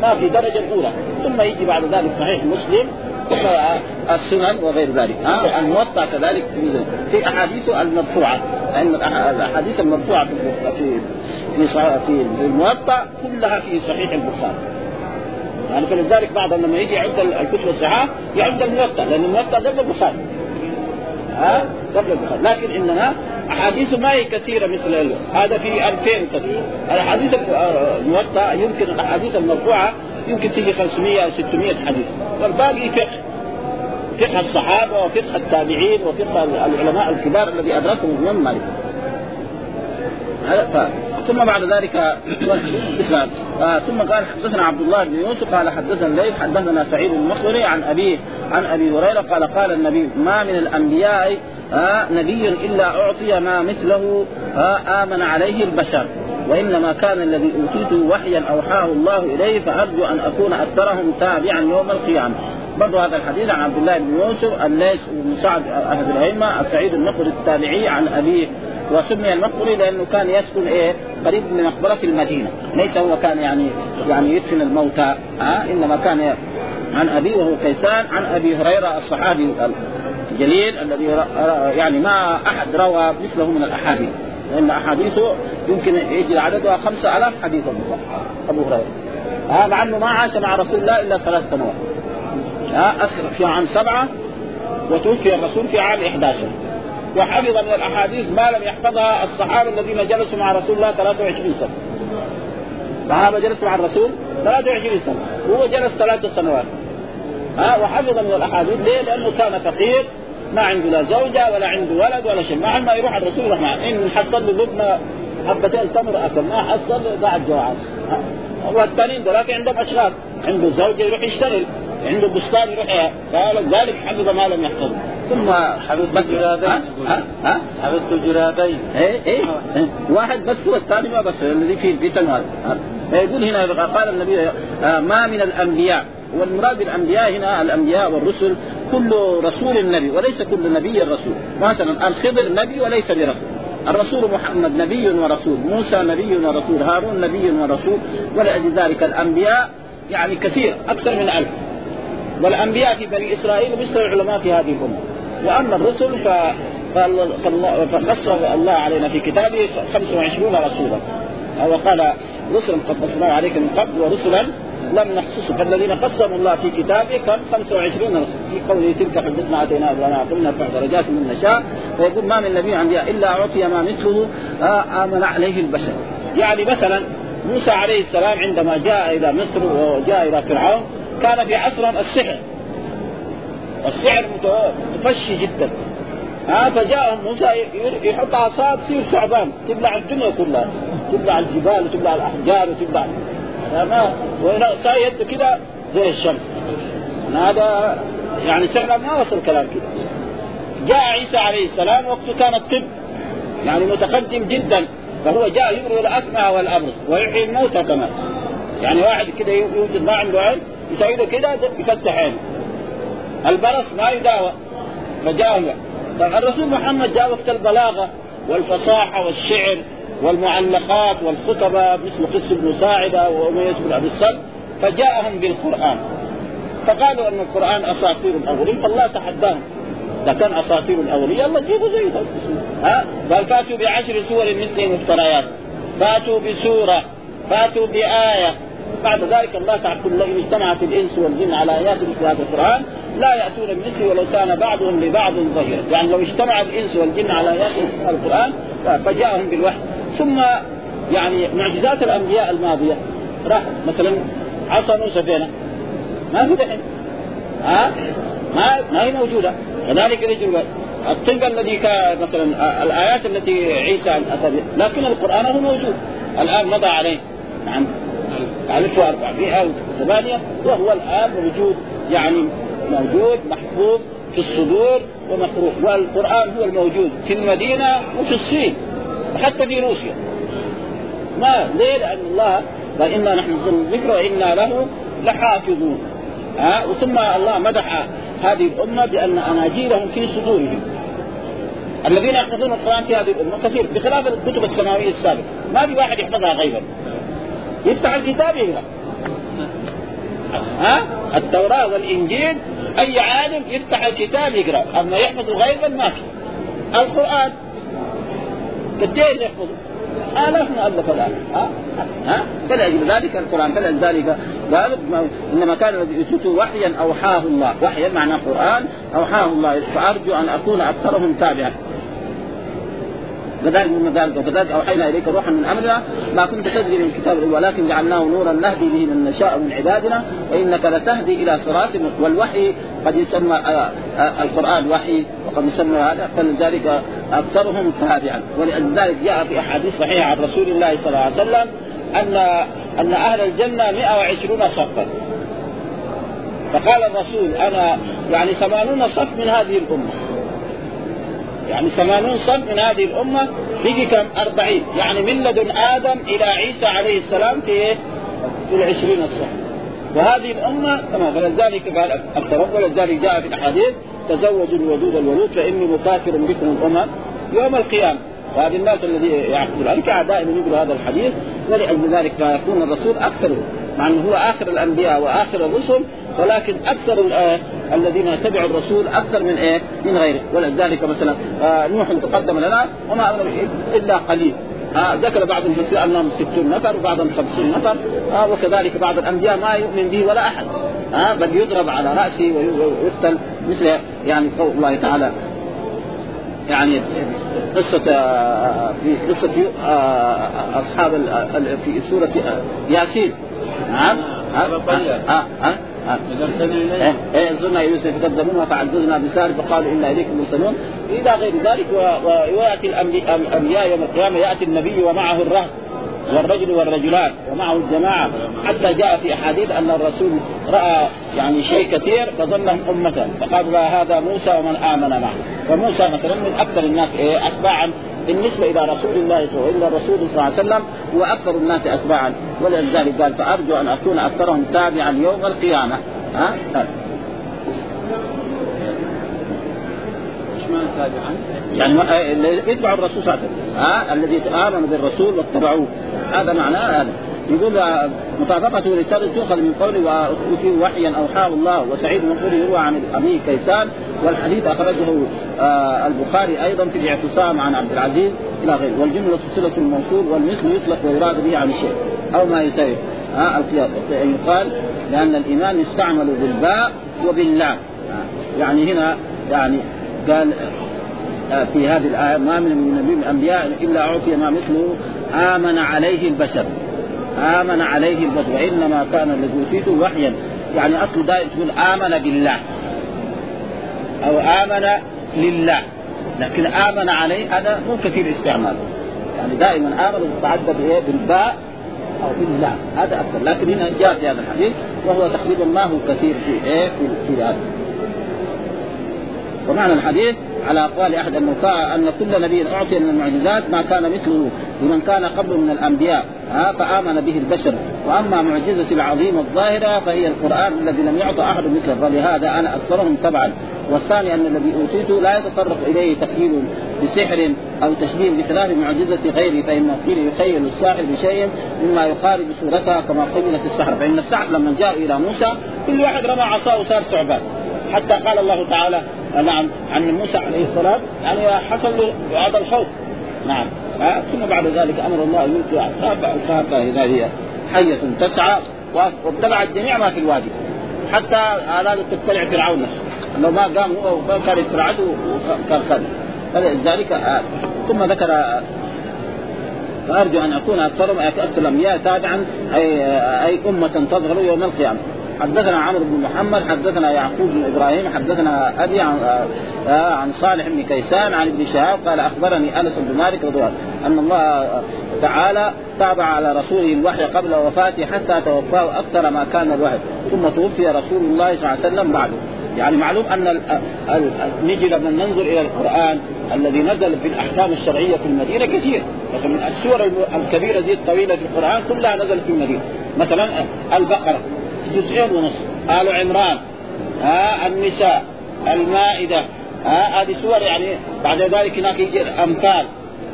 ما في درجة الأولى. ثم يجي بعد ذلك صحيح مسلم السنن وغير ذلك. ها؟ الموطأ كذلك في أحاديثه المرفوعة. لأن الأحاديث المرفوعة في في في الموطأ كلها في صحيح البخاري. يعني فلذلك بعض لما يجي يعد الكتب الصحاح يعد الموطأ لأن الموطأ قبل البخاري. قبل البخاري لكن إنما احاديثه ما هي كثيرة مثل هذا في 2000 كثير الأحاديث الموطا يمكن الأحاديث المرفوعة يمكن تيجي 500 أو 600 حديث. والباقي فقه. فقه الصحابة وفقه التابعين وفقه العلماء الكبار الذي أدركهم الامام مالك. ثم بعد ذلك آه ثم قال حدثنا عبد الله بن يوسف قال حدثنا الليث حدثنا سعيد المخبري عن أبيه عن أبي هريرة قال قال النبي ما من الأنبياء آه نبي إلا أعطي ما مثله آه آمن عليه البشر. وإنما كان الذي اوتيته وحيا أوحاه الله إليه فأرجو أن أكون أكثرهم تابعا يوم القيامة. برضو هذا الحديث عن عبد الله بن يوسف الليث بن سعد أحد الأئمة السعيد النقد التابعي عن أبيه وسمي المقبري لأنه كان يسكن إيه؟ قريب من مقبرة المدينة. ليس هو كان يعني يعني يدفن الموتى. ها إنما كان عن أبي وهو كيسان عن أبي هريرة الصحابي الجليل الذي يعني ما أحد روى مثله من الأحاديث. لأن أحاديثه يمكن يجي عددها خمسة ألاف حديث أبو هريرة. ها مع انه ما عاش مع رسول الله إلا ثلاث سنوات. ها اسر في عام سبعة وتوفي الرسول في عام 11 وحفظ من الأحاديث ما لم يحفظها الصحابة الذين جلسوا مع رسول الله 23 سنة. الصحابه جلسوا مع الرسول 23 سنة. وهو جلس ثلاث سنوات. ها وحفظ من الأحاديث. ليه؟ لأنه كان فقير ما عنده لا زوجة ولا عنده ولد ولا شيء، مع ما يروح الرسول يروح معه، إن حصل له لبنه حبتين تمر أكل، ما حصل بعد جوعان. والثانيين ذولاك عندهم أشغال، عنده زوجة يروح يشتغل، عنده بستان يروح ذلك حفظ ما لم يحفظه. ثم حفظت جرابين ها؟ ها؟ حفظت جرابين إيه إيه. واحد بس والثاني ما بس الذي في في تنوال يقول هنا قال النبي آه ما من الأنبياء. والمراد بالأنبياء هنا الأنبياء والرسل كل رسول نبي وليس كل نبي رسول مثلا الخضر نبي وليس برسول. الرسول محمد نبي ورسول موسى نبي ورسول هارون نبي ورسول ولأجل ذلك الأنبياء يعني كثير أكثر من ألف. والأنبياء في بني إسرائيل مثل العلماء في هذه الأمة. وأما الرسل ف فخص الله علينا في كتابه 25 رسولا. وقال رسلا قد قصنا عليك من قبل ورسلا لم نخصصه. فالذين قسموا الله في كتابه كم 25 رسول في قوله تلك حجتنا اتينا إبراهيم قلنا ارفع درجات من نشاء. ويقول ما من نبي انبياء إلا أعطي ما مثله آمن عليه البشر. يعني مثلا موسى عليه السلام عندما جاء إلى مصر وجاء إلى فرعون كان في عصرهم السحر. السحر متفشي جدا. ها فجاءهم موسى يحط عصا تصير ثعبان تبلع الدنيا كلها. تبلع الجبال وتبلع الأحجار وتبلع. ما يده كده زي الشمس. هذا يعني سحر ما وصل كلام كده. جاء عيسى عليه السلام وقته كان الطب. يعني متقدم جدا. فهو جاء يبرئ الاكمه والابرص ويحيي الموتى كمان. يعني واحد كده يوجد ما عنده علم يسوي كده يفتح عينه البرص ما يداوى. فجاء طيب الرسول محمد جاء وقت البلاغة والفصاحة والشعر والمعلقات والخطبة مثل قس بن ساعدة وأمية بن أبي الصلب فجاءهم بالقرآن. فقالوا أن القرآن أساطير الأولين فالله تحداهم. إذا كان أساطير الأولين يلا جيبوا زي ها؟ قال فاتوا بعشر سور مثل مفتريات. فاتوا بسورة فاتوا بآية. بعد ذلك الله تعالى كل إن اجتمعت الإنس والجن على آيات مثل هذا القرآن لا يأتون بمثله ولو كان بعضهم لبعض ظهيرا يعني لو اجتمع الإنس والجن على آيات القرآن فجاءهم بالوحي. ثم يعني معجزات الأنبياء الماضية. راح مثلا عصا موسى فينا. ما في دحين ها؟ ما ما هي موجودة. كذلك رجل الطب الذي كان مثلا الآيات التي عيسى اتى لكن القرآن هو موجود. الآن مضى عليه. نعم. 1408 وهو الآن موجود يعني موجود محفوظ في الصدور ومقروء والقرآن هو الموجود في المدينة وفي الصين وحتى في روسيا. ما؟ ليه؟ لأن الله قال إنا نحن نزلنا الذكر وإنا له لحافظون. ها؟ وثم الله مدح هذه الأمة بأن أناجيلهم في صدورهم. الذين يحفظون القرآن في هذه الأمة كثير بخلاف الكتب السماوية السابقة. ما في واحد يحفظها غيبا يفتح الكتاب يقرا ها؟ التوراة والإنجيل أي عالم يفتح الكتاب يقرأ. أما يحفظ غيبا ما في؟ القرآن. قديش يحفظه آلاف مؤلف الآن ها؟ ها؟ فلأجل ذلك. القرآن فلذلك قال إنما كان الذي يوتيته وحيا أوحاه الله. وحيا معناه قرآن. أوحاه الله. فأرجو أن أكون أكثرهم تابعا. كذلك من ذلك وكذلك أوحينا إليك روحا من أمرنا ما كنت تدري من الكتاب ولكن جعلناه نورا نهدي به من نشاء من عبادنا وإنك لتهدي إلى صراط والوحي قد يسمى آه، آه، القرآن وحي وقد يسمى هذا فلذلك أكثرهم تابعا. ولذلك جاء في أحاديث صحيحة عن رسول الله صلى الله عليه وسلم أن أن أهل الجنة 120 صفا. فقال الرسول أنا يعني ثمانون صف من هذه الأمة. يعني ثمانون صف من هذه الأمة بقي كم؟ أربعين. يعني من لدن آدم إلى عيسى عليه السلام في إيه؟ في العشرين الصف وهذه الأمة تمام. فلذلك قال أكثر. ولذلك جاء في الأحاديث تزوجوا الودود الولود فإني مكافر بكم الأمم يوم القيامة. وهذه الناس الذي يعقدون. ذلك دائما يقول هذا الحديث ولأجل ذلك فيكون الرسول أكثر مع أنه هو آخر الأنبياء وآخر الرسل ولكن أكثر الذين يتبعوا الرسول أكثر من إيه؟ من غيره. ولذلك مثلا آه نوح تقدم لنا وما أمر إلا قليل. آه ذكر بعض المفسرين أنهم 60 نفر وبعضهم 50 نفر. آه وكذلك بعض الأنبياء ما يؤمن به ولا أحد. آه بل يضرب على رأسه ويقتل مثل يعني قول الله تعالى. يعني قصة آه، في قصة آه، أصحاب في سورة ياسين. نعم ها ها إيه إيه زرنا يوسف كذبونا فعززنا بسار فقالوا إنا إليكم مرسلون. إلى غير ذلك ويأتي الأنبياء يوم القيامة يأتي النبي ومعه الرهب والرجل والرجلان ومعه الجماعة. حتى جاء في أحاديث أن الرسول رأى يعني شيء كثير فظنهم أمة. فقال هذا موسى ومن آمن معه. فموسى مثلا من أكثر الناس إيه أتباعا بالنسبة إلى رسول الله صلى الله عليه وسلم الرسول صلى الله عليه وسلم هو أكثر الناس اتباعا. ولذلك قال فأرجو أن أكون أكثرهم تابعا يوم القيامة. ها؟ تابعا؟ يعني يتبع الرسول صلى الله عليه وسلم. ها؟ الذي آمنوا بالرسول واتبعوه. هذا معناه هذا. يقول مطابقته للشر تؤخذ من قوله وأوتيه وحيا أوحاه الله وسعيد المقبول يروى عن أبي كيسان والحديث أخرجه آه البخاري أيضا في الاعتصام عن عبد العزيز إلى غيره. والجملة صلة الموصول والمثل يطلق ويراد به عن الشيء أو ما يساوي آه القياس. يقال لأن الإيمان يستعمل بالباء وباللام. يعني هنا يعني قال آه، في هذه الآية ما من نبي من الأنبياء إلا أعطي ما مثله آمن عليه البشر. آمن عليه البشر وإنما كان الذي أوتيته وحيا. يعني أصل دائما تقول آمن بالله أو آمن لله. لكن آمن عليه هذا مو كثير استعمال. يعني دائما آمن تتعدى بإيه بالباء أو بالله. هذا أكثر لكن هنا جاء في هذا الحديث وهو تقريبا ما هو كثير في إيه؟ في, في هذا. ومعنى الحديث على أقوال أحد انه أن كل نبي أعطي من المعجزات ما كان مثله لمن كان قبل من الأنبياء ها فآمن به البشر. وأما معجزة العظيمه الظاهرة فهي القرآن الذي لم يعطى أحد مثله فلهذا أنا أكثرهم تبعا والثاني أن الذي اوتيته لا يتطرق إليه تخيل بسحر أو تشبيه بخلاف معجزة غيره فانه قيل يخيل الساحر بشيء مما يقارب صورتها كما قبلت السحر. فإن السحر لما جاء إلى موسى كل واحد رمى عصاه وصار ثعبان. حتى قال الله تعالى نعم عن موسى عليه السلام يعني حصل له هذا الخوف. نعم. ثم بعد ذلك أمر الله يلقي فالقاها فاذا هي حية تسعى وابتلعت جميع ما في الوادي حتى ارادت تبتلع فرعون. نفسه لو ما قام هو كان ابتلعته وكان خالد فلذلك آه، ثم ذكر آه، فأرجو أن أكون أكثرهم أكثر الانبياء تابعا أي آه، أي أمة تظهر يوم القيامة. حدثنا عمرو بن محمد حدثنا يعقوب بن إبراهيم حدثنا أبي عن آه عن صالح بن كيسان عن ابن شهاب قال أخبرني أنس بن مالك رضي الله أن الله تعالى تابع على رسوله الوحي قبل وفاته حتى توفاه أكثر ما كان الوحي ثم توفي رسول الله صلى الله عليه وسلم بعده. يعني معلوم أن نجي لما ننظر إلى القرآن الذي نزل في الأحكام الشرعية في المدينة كثير. مثلا السور الكبيرة دي الطويلة في القرآن كلها نزلت في المدينة. مثلا البقرة. جزئين ونصف. آل عمران ها النساء المائدة ها هذه سور يعني بعد ذلك هناك يجي الأمثال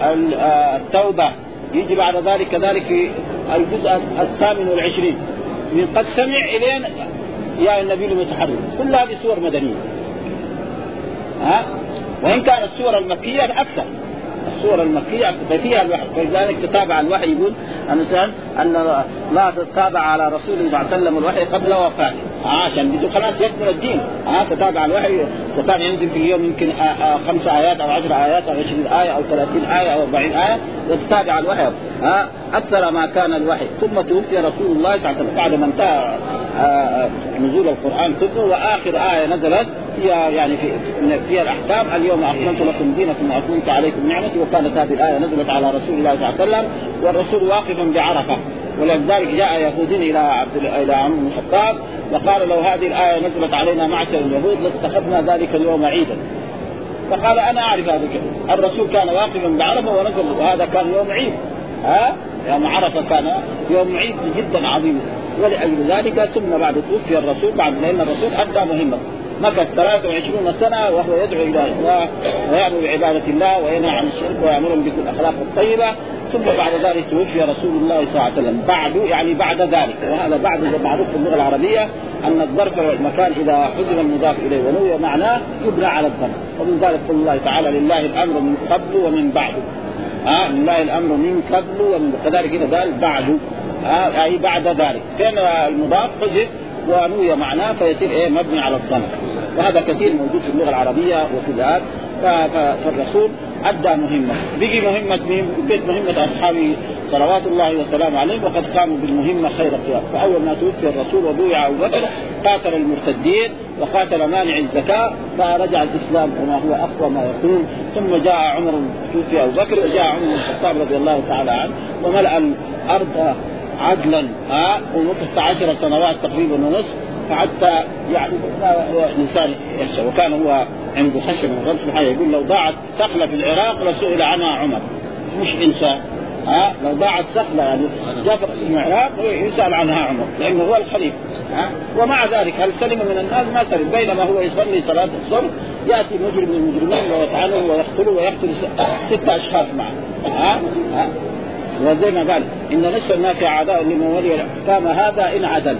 آه، التوبة يجي بعد ذلك كذلك في الجزء الثامن والعشرين. من قد سمع إلين يا النبي المتحرك كل هذه سور مدنية. ها وإن كانت السور المكية أكثر. السور المكية فيها الوحي. فلذلك تتابع الوحي يقول الانسان أن الله تتابع على رسوله صلى الله عليه وسلم الوحي قبل وفاته. عشان بده خلاص يكمل الدين. ها تتابع الوحي وكان ينزل في اليوم يمكن خمس آيات أو عشر آيات أو عشرين آية أو ثلاثين آية أو أربعين آية وتتابع الوحي. ها أكثر ما كان الوحي. ثم توفي رسول الله صلى الله عليه وسلم بعد ما انتهى نزول القرآن كله وآخر آية نزلت هي يعني في فيها الأحكام. اليوم اكملت لكم دينكم وأتممت عليكم نعمتي وكانت هذه الآية نزلت على رسول الله صلى الله عليه وسلم والرسول واقف بعرفة. ولذلك جاء يهودي إلى عبد إلى عمر بن الخطاب وقال لو هذه الآية نزلت علينا معشر اليهود لاتخذنا ذلك اليوم عيدا. فقال أنا أعرف هذا الرسول كان واقفا بعرفة ونزل وهذا كان يوم عيد. ها؟ يوم عرفة كان يوم عيد جدا عظيم. ولأجل ذلك ثم بعد توفي الرسول بعد لأن الرسول ادى مهمة. مكث 23 سنة وهو يدعو إلى الله ويأمر بعبادة الله وينهى عن الشرك ويأمرهم بالاخلاق الطيبة. ثم بعد ذلك توفي رسول الله صلى الله عليه وسلم. بعد يعني بعد ذلك. وهذا بعد معروف في اللغة العربية أن الظرف والمكان إذا حذف المضاف إليه ونوي معناه يبنى على الظرف. ومن ذلك قول الله تعالى لله الأمر من قبل ومن بعد. آه لله الأمر من قبل ومن كذلك إذا قال بعد. آه أي بعد ذلك. كان المضاف حذف ونوي معناه فيصير إيه؟ مبني على الضم وهذا كثير موجود في اللغة العربية وفي ذلك فالرسول أدى مهمة. بقي مهمة مين؟ بقيت مهمة اصحابه صلوات الله وسلامه عليهم وقد قاموا بالمهمة خير القيام. فأول ما توفي الرسول وبويع ابو بكر قاتل المرتدين وقاتل مانع الزكاة فرجع الإسلام كما هو أقوى ما يكون. ثم جاء عمر توفي أبو بكر وجاء عمر بن الخطاب رضي الله تعالى عنه وملأ الأرض عدلا ها ومكث عشر سنوات تقريبا ونصف. فحتى يعني الانسان يخشى وكان هو عنده خشية من الرب سبحانه يقول لو ضاعت سخله في العراق لسئل عنها عمر. مش إنسان. ها؟ لو ضاعت سخله يعني جاء في العراق يسأل عنها عمر لأنه هو الخليفة. ها؟ ومع ذلك هل سلم من الناس؟ ما سلم. بينما هو يصلي صلاة الصبح يأتي مجرم من المجرمين ويطعنه ويقتله ويقتل ست أشخاص معه. ها, ها؟ وزي ما قال إن نصف الناس اعداء لمن ولي الأحكام هذا إن عدل.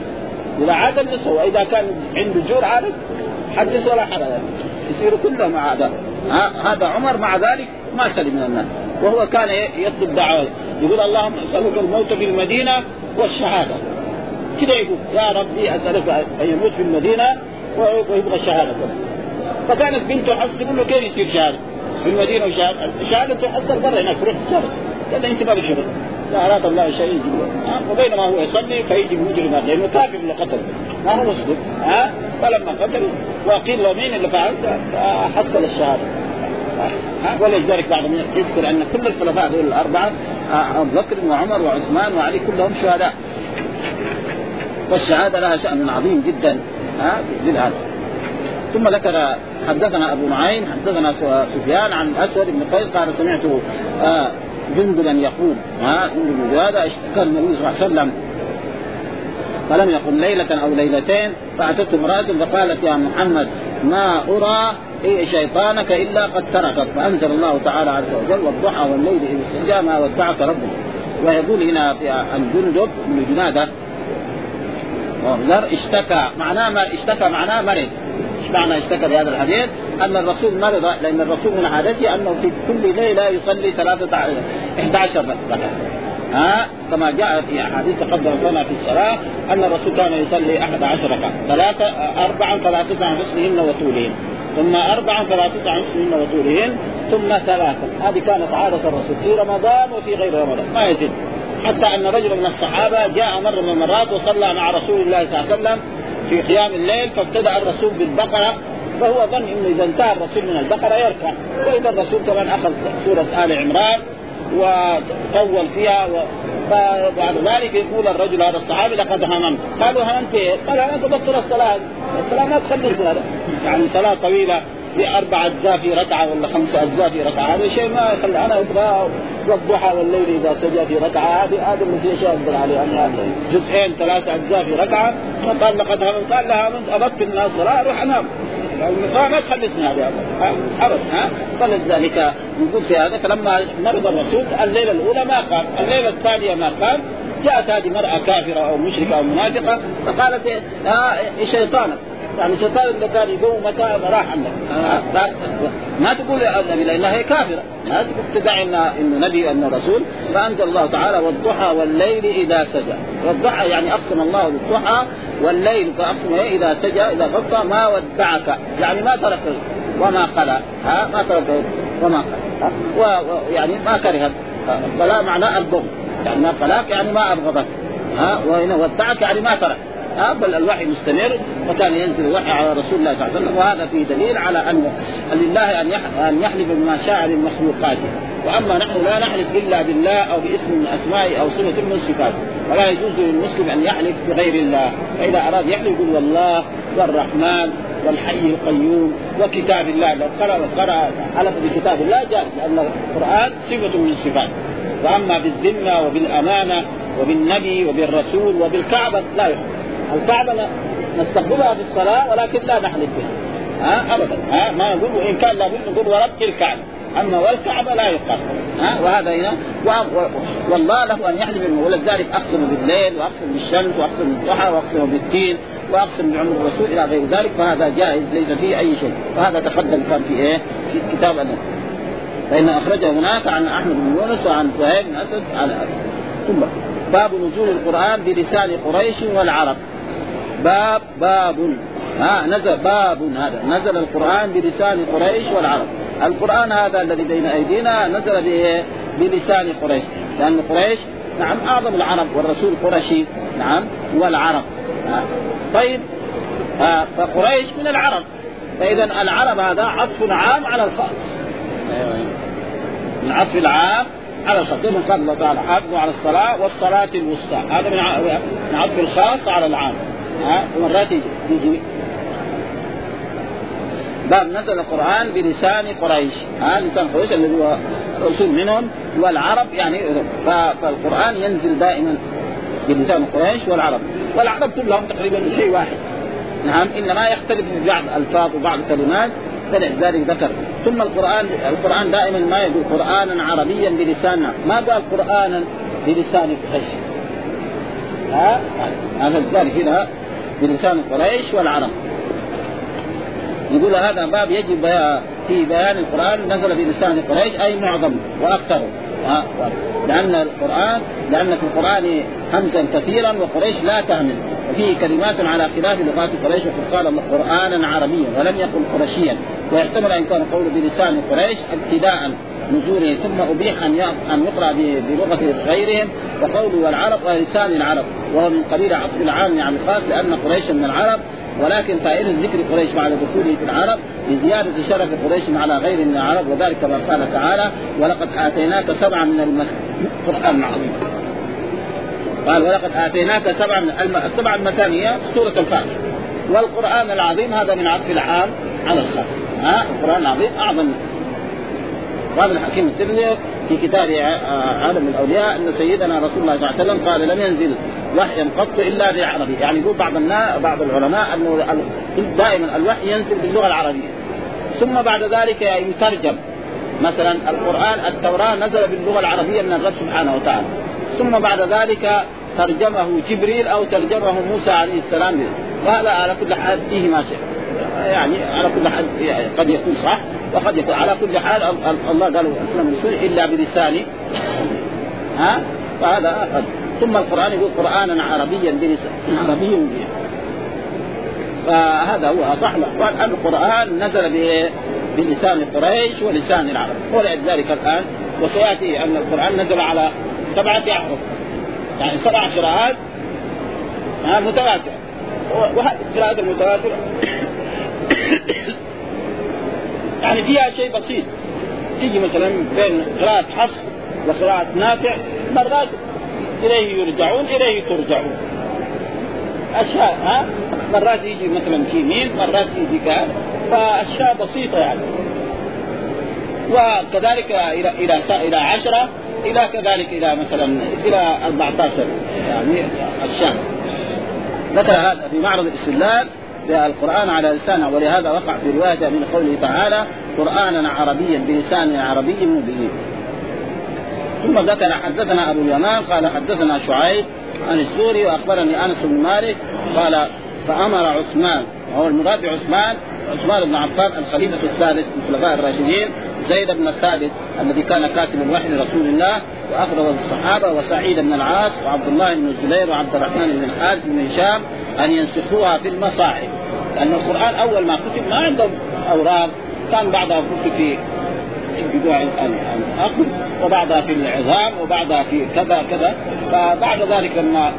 اذا عدل نصف. وإذا كان عنده جور عادل حدث ولا حرج يصير كلهم اعداء هذا. عمر. مع ذلك ما سلم من الناس. وهو كان يطلب دعوة. يقول اللهم أسألك الموت في المدينة والشهادة. كذا يقول يا ربي أسألك أن يموت في المدينة ويبغى الشهاده فكانت بنته حفص تقول له كيف يصير شهادة؟ في المدينة وشهادة؟ شهادة تحصل برا هناك تشتغل قال أنت ما بشغل لا اراد الله شيء يجيب. وبينما هو يصلي فيجي المجرم لأنه كافر اللي قتل ما هو مسلم ها؟ فلما قتل وقيل له مين اللي فعل؟ حصل الشهادة. ولذلك بعد ما يذكر أن كل الخلفاء دول الأربعة أبو بكر وعمر وعثمان وعلي كلهم شهداء. والشهادة لها شأن عظيم جدا ها؟ للأسف. ثم ذكر حدثنا أبو نعيم حدثنا سفيان عن أسود بن قيس قال سمعت جندبا يقول ها جندب هذا اشتكى النبي صلى الله عليه وسلم. فلم يقم ليلة أو ليلتين فأتته امرأة فقالت يا محمد ما أرى إيه شيطانك إلا قد تركك. فأنزل الله تعالى عز وجل والضحى والليل إذ سجى ما ودعك ربك. ويقول هنا في الجندب بن جنادة اشتكى معناه ما اشتكى معناه مرض. إيش معنى اشتكى بهذا الحديث؟ أن الرسول مرض لأن الرسول من عادته أنه في كل ليلة يصلي ثلاثة 11 ركعة. ها؟ كما جاء في أحاديث تقدم لنا في الصلاة أن الرسول كان يصلي 11 ركعة. ثلاثة اربعا فلا تسع حسنهن وطولهن. ثم أربعا فلا تسع حسنهن وطولهن ثم ثلاثة. هذه كانت عادة الرسول في رمضان وفي غير رمضان. ما يزيد. حتى أن رجل من الصحابة جاء مرة من المرات وصلى مع رسول الله صلى الله عليه وسلم في قيام الليل فابتدأ الرسول بالبقرة فهو ظن إنه إذا انتهى الرسول من البقرة يركع. واذا الرسول كمان أخذ سورة آل عمران وطول فيها و... فبعد ذلك يقول الرجل هذا الصحابي لقد هممت. قالوا هممت إيه؟ قال هممت تبطل الصلاة. الصلاة ما تخلي هذا يعني صلاة طويلة. بأربع أجزاء في ركعة ولا خمس أجزاء في ركعة. هذا شيء ما يخلي أنا أبغى والضحى والليل إذا سجى في ركعة. هذه هذا اللي فيه شيء أقدر عليه. يعني جزئين ثلاثة أجزاء في ركعة. فقال لقد هممت قال لها هممت أبطل الناس الصلاة أروح أنام ما تخلصني هذه ابدا ها؟ فلذلك نقول في هذا فلما مرض الرسول الليلة الأولى ما قام، الليلة الثانية ما قام، جاءت هذه مرأة كافرة أو مشركة أو منافقة فقالت آه شيطانك. يعني الشيطان اللي كان يقوم متى راح عندك آه. ما تقول النبي لانها هي كافرة. ما تقول تدعي إنه نبي انه رسول. فأنزل الله تعالى والضحى والليل إذا سجى. والضحى يعني أقسم الله بالضحى والليل. فأقسم إذا سجى إذا غطى ما ودعك. يعني ما ترك وما خلا. ها؟ ما ترك وما خلا. ويعني ما كره فلا معنى البغض يعني ما خلاك يعني ما ابغضك ها؟ وهنا ودعك يعني ما ترك. ها بل الوحي مستمر وكان ينزل الوحي على رسول الله صلى الله عليه وسلم. وهذا فيه دليل على أن لله أن أن يحلف بما شاء من مخلوقاته. وأما نحن لا نحلف إلا بالله أو باسم من أسمائه أو صفة من صفاته. ولا يجوز للمسلم أن يحلف بغير الله. فإذا أراد يحلف يقول والله والرحمن والحي القيوم وكتاب الله. لو قرأ قرأ حلف بكتاب الله جاء لأن القرآن صفة من صفاته. وأما بالذمة وبالأمانة وبالنبي وبالرسول وبالكعبة لا يحلف. الكعبه نستقبلها في الصلاة ولكن لا نحلف بها. ها؟ ابدا. ها؟ ما نقول وإن كان لابد نقول ورب الكعبة. أما والكعبة لا يقال ها؟ وهذا هنا. والله له أن يحلف ولذلك أقسم بالليل وأقسم بالشمس وأقسم بالضحى وأقسم بالدين وأقسم بعمر الرسول إلى غير ذلك. فهذا جائز ليس فيه أي شيء. وهذا تقدم كان في إيه؟ في كتاب النبي فإن أخرجه هناك عن أحمد بن يونس وعن سهيل بن أسد على ثم باب نزول القرآن بلسان قريش والعرب. باب باب. ها نزل باب هذا. نزل القرآن بلسان قريش والعرب. القرآن هذا الذي بين أيدينا نزل بلسان قريش. لأن قريش نعم أعظم العرب والرسول قرشي. نعم والعرب. طيب آه فقريش من العرب. فإذا العرب هذا عطف عام على الخاص العطف العام على الخاص من قال الله تعالى حافظوا على الصلاة والصلاة الوسطى. هذا من عطف الخاص على العام. ها ومرات يجي. باب نزل القرآن بلسان قريش. ها لسان قريش الذي هو رسول منهم والعرب يعني فالقرآن ينزل دائما بلسان قريش والعرب. والعرب كلهم تقريبا شيء واحد. نعم إنما يختلف في بعض ألفاظ وبعض كلمات فلذلك ذكر. ثم القرآن القرآن دائما ما يقول قرانا عربيا بلساننا ما قال قرانا بلسان قريش. ها؟ هذا ذلك هنا بلسان قريش والعرب. يقول هذا باب يجب في بيان القرآن نزل بلسان قريش أي معظم وأكثر. لأن القرآن لأن في القرآن همزا كثيرا وقريش لا تهمل. وفيه كلمات على خلاف لغات قريش وقد قال قرآنا عربيا ولم يقل قرشيا ويحتمل أن يكون قول بلسان قريش ابتداء نزوله ثم أبيح أن أن يقرأ بلغة غيرهم. وقوله والعرب ولسان العرب وهو من قبيل عطف العام عن الخاص لأن قريشا من العرب. ولكن فائدة ذكر قريش بعد دخوله في العرب لزيادة شرف قريش على غير من العرب وذلك كما قال تعالى ولقد آتيناك سبعا من القرآن العظيم قال ولقد آتيناك سبعا السبع المثانية سورة الفاتحة والقرآن العظيم هذا من عطف العام على الخاص ها؟ القرآن العظيم أعظم. وهذا الحكيم الترمذي في كتاب عالم الأولياء أن سيدنا رسول الله صلى الله عليه وسلم قال لم ينزل وحيا قط إلا بعربي. يعني يقول بعض الناس بعض العلماء انه دائما الوحي ينزل باللغة العربية. ثم بعد ذلك يترجم. مثلا القرآن التوراة نزل باللغة العربية من الرب سبحانه وتعالى. ثم بعد ذلك ترجمه جبريل أو ترجمه موسى عليه السلام. وهذا على كل حال فيه ما شيء يعني على كل حال يعني قد يكون صح وقد يكون على كل حال الله قال اسلم الرسول إلا بلسان. ها؟ فهذا قد ثم القرآن يقول قرآنا عربيا بلسان. عربي. فهذا هو صح. القرآن نزل بلسان قريش ولسان العرب. ولذلك الآن. وسيأتي أن القرآن نزل على سبعة احرف يعني سبع قراءات متواترة. وهذه القراءات المتواترة. يعني فيها شيء بسيط. تيجي مثلا بين قراءة حص وقراءة نافع مرات إليه يرجعون إليه ترجعون. أشياء ها مرات يجي مثلا في ميم مرات يجي كان فأشياء بسيطة يعني. وكذلك إلى إلى إلى عشرة إلى كذلك إلى مثلا إلى 14 يعني الشام ذكر هذا في معرض الاستدلال القرآن على لسانه ولهذا وقع في رواية من قوله تعالى قرآنا عربيا بلسان عربي مبين. ثم ذكر حدثنا أبو اليمان قال حدثنا شعيب عن السوري وأخبرني أنس بن مالك قال فأمر عثمان وهو المراد بعثمان عثمان بن عفان الخليفة الثالث من الخلفاء الراشدين زيد بن الثابت الذي كان كاتب الوحي لرسول الله واخبره الصحابة وسعيد بن العاص وعبد الله بن الزبير وعبد الرحمن بن الحارث بن هشام أن ينسخوها في المصاحف. لأن القرآن أول ما كتب ما عندهم أوراق كان بعضها كتب في بضوع الاخذ وبعضها في العظام وبعضها في كذا كذا. فبعد ذلك لما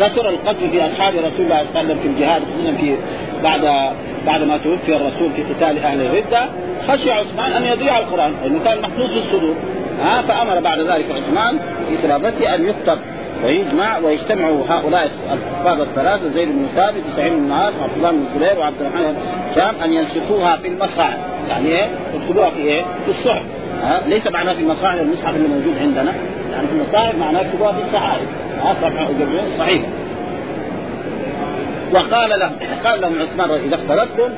كثر القتل في أصحاب رسول الله صلى الله عليه وسلم في الجهاد خصوصا في بعد بعد ما توفي الرسول في قتال أهل الردة خشي عثمان أن يضيع القرآن لأنه كان محفوظ في الصدور ها فأمر بعد ذلك عثمان في خلافته أن يكتب ويجمع ويجتمع هؤلاء الكفار الثلاثة زيد بن ثابت وسعيد بن العاص وعبد الله بن الزبير وعبد الرحمن بن شام أن ينسخوها في المصاحف يعني إيه؟ يكتبوها في إيه؟ في الصحف ها؟ ليس معناه في المصاحف المصحف اللي موجود عندنا. يعني في المصاحف معناه يكتبوها في الصحائف ها؟ صفحه صحيفه وقال لهم قال لهم عثمان إذا اختلفتم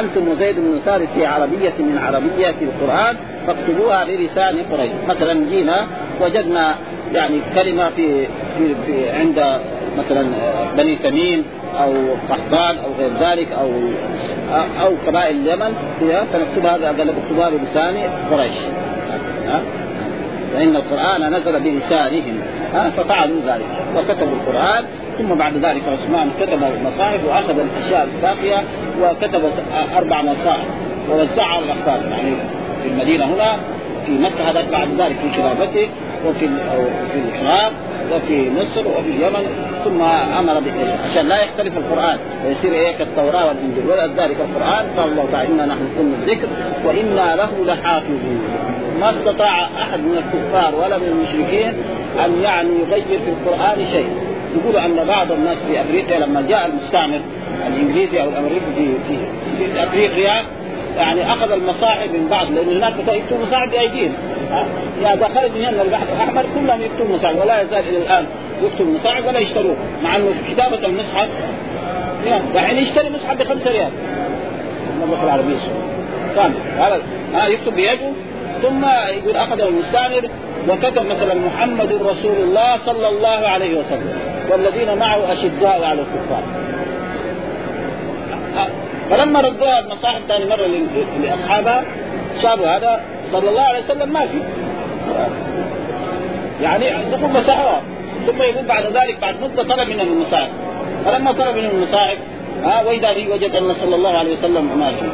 أنتم وزيد بن ثابت في عربية من عربيات القرآن فاكتبوها بلسان قريش. مثلا جينا وجدنا يعني كلمة في في, في عند مثلا بني تميم أو قحطان أو غير ذلك أو أو قبائل اليمن فنكتبها قال اكتبوها بلسان قريش. فإن القرآن نزل بلسانهم ففعلوا ذلك وكتبوا القرآن ثم بعد ذلك عثمان كتب المصاحف وأخذ الأشياء الباقية وكتب أربع مصاحف ووزعها على الأخبار يعني في المدينة هنا في مكة هذا بعد ذلك في كتابته وفي في العراق وفي مصر وفي اليمن ثم أمر عشان لا يختلف القرآن ويصير إيه؟ كالتوراة والإنجيل. ولذلك القرآن قال الله تعالى انا نحن كنا الذكر وأنا له لحافظون. ما استطاع أحد من الكفار ولا من المشركين أن يعني يغير في القرآن شيء. يقولوا أن بعض الناس في أفريقيا لما جاء المستعمر الإنجليزي أو الأمريكي في في, في أفريقيا يعني أخذ المصاحف من بعض لأنه هناك يكتبوا مصاحف بأيديهم. اذا خرج من هنا البحر الأحمر كلهم يكتبوا مصاحف ولا يزال إلى الآن يكتبوا مصاحف ولا يشتروه مع أنه كتابة المصحف. يعني يشتري مصحف ب 5 ريال المملكه العربيه السعوديه هذا ها يكتب بيده. ثم يقول أخذه المستعمر وكتب مثلا محمد رسول الله صلى الله عليه وسلم والذين معه أشداء على الكفار. فلما ردوها المصاحف ثاني مرة لأصحابها شافوا هذا صلى الله عليه وسلم ما في يعني دخول مساحه ثم يقول بعد ذلك بعد مده طلب منهم المصاحف فلما طلب منهم المصاحف ها وإذا به وجد أن صلى الله عليه وسلم ما في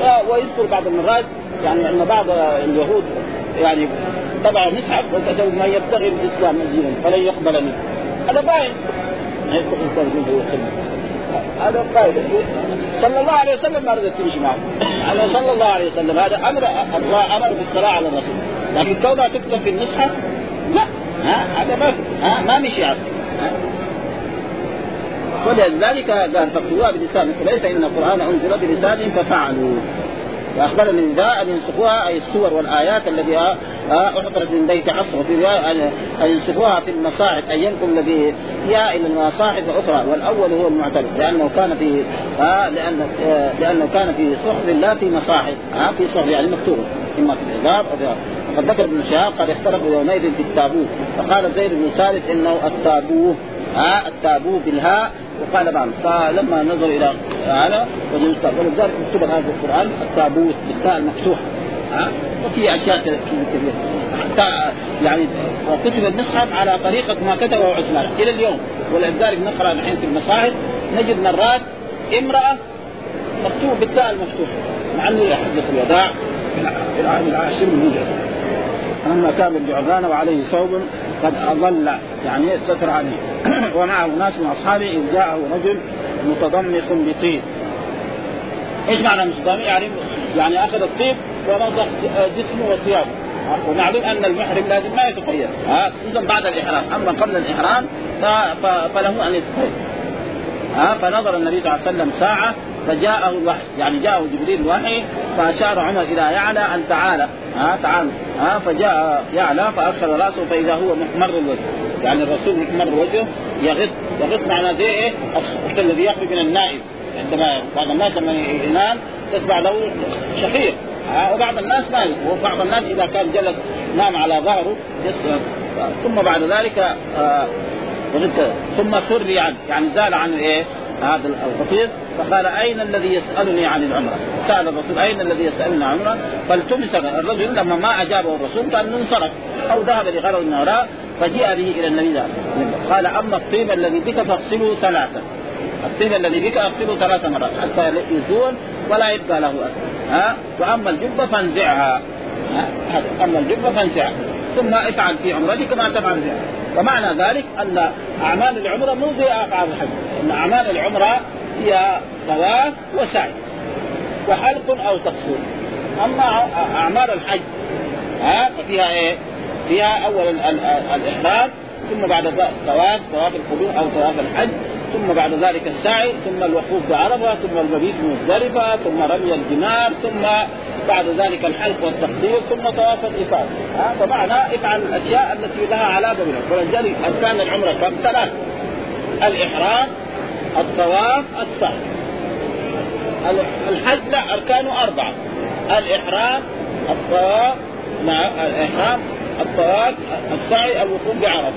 ها ويذكر بعض المرات يعني أن بعض اليهود يعني طبعوا مصحف وكتبوا ما يبتغي الإسلام دينا فلن يقبل منه هذا باين ما يدخل الانسان هذا قائد صلى الله عليه وسلم ما رضت تمشي معه. على صلى الله عليه وسلم هذا أمر الله أمر بالصلاة على الرسول. لكن كونها تكتب في المصحف لا. ها؟ هذا ما ها؟ ما مشي عنه ولذلك قال فاكتبوها بلسان ليس إن القرآن أنزل بلسان ففعلوا. فاخبرني ذا أن ينسخوها أي الصور والآيات التي أحضرت من بيت حفص وفي روايه أن ينسخوها في المصاحف ان ينقل الذي فيها إلى المصاحف الأخرى والأول هو المعتمد لأنه كان في آه لأن آه لأنه كان في صحف لا في مصاحف آه في صحف يعني مكتوبه اما في العذاب أو في وقد ذكر ابن شهاب قد اختلفوا يومئذ في التابوت فقال زيد بن ثابت إنه التابوه ها التابوه بالهاء وقال بعض فلما نظر إلى هذا ولذلك مكتوب هذا القرآن التابوت بالتاء المفتوحة ها وفي أشياء كثيرة حتى يعني وكتب المصحف على طريقة ما كتبه عثمان. إلى اليوم ولذلك نقرأ الحين في المصاحف نجد مرات امرأة مكتوب بالتاء المفتوحة مع إنه حجه الوداع في العام العاشر من هجرته أما كان الجعران وعليه ثوب قد اظل يعني ستر عليه. ومعه ناس من أصحابه إذ جاءه رجل متضمخ بطيب. إيش معنى متضمخ؟ يعني يعني أخذ الطيب ونضخ جسمه وثيابه. ومعلوم أن المحرم لازم ما يتخيل ها بعد الإحرام. أما قبل الإحرام فله أن يتخيل ها فنظر النبي صلى الله عليه وسلم ساعة فجاءه الوحي يعني جاءه جبريل الوحي فأشار عمر إلى يعلى أن تعالى ها تعال ها فجاء يعلى فادخل رأسه فإذا هو محمر الوجه يعني الرسول محمر وجهه يغط يغط معناه زي الصوت الذي يخرج من النائم عندما بعض الناس لما ينام تسمع له شخير وبعض الناس ما وبعض الناس إذا كان جلس نام على ظهره ثم بعد ذلك ثم سري عنه يعني زال عن إيه؟ هذا الخطيب فقال أين الذي يسألني عن العمرة؟ سأل الرسول أين الذي يسألني عن العمرة؟ فالتمس الرجل لما ما أجابه الرسول كان انصرف أو ذهب لغرض من وراء فجاء به إلى النبي قال أما الطيب الذي بك فاغسله ثلاثا الطيب الذي بك أغسله ثلاث مرات حتى يزول ولا يبقى له أثر. ها؟ وأما الجبة فانزعها. أما الجبة فانزعها. ثم افعل في عمرتك كما تفعل فيها ومعنى ذلك أن أعمال العمرة مو زي اعمال الحج. أن أعمال العمرة هي طواف وسعي وحلق أو تقصير. أما أعمال الحج ها ففيها إيه؟ فيها اولا الإحرام ثم بعد طواف طواف القدوم أو طواف الحج. ثم بعد ذلك السعي ثم الوقوف بعرفة ثم المبيت مزدلفة ثم رمي الجمار ثم بعد ذلك الحلق والتقصير ثم طواف الإفاضة. فمعنى افعل الأشياء التي لها علاقة بالعمره ولذلك اركان العمرة كم ثلاث الإحرام الطواف السعي. الحج لا أركانه أربعة. الإحرام الطواف مع الإحرام الطواف السعي الوقوف بعرفة.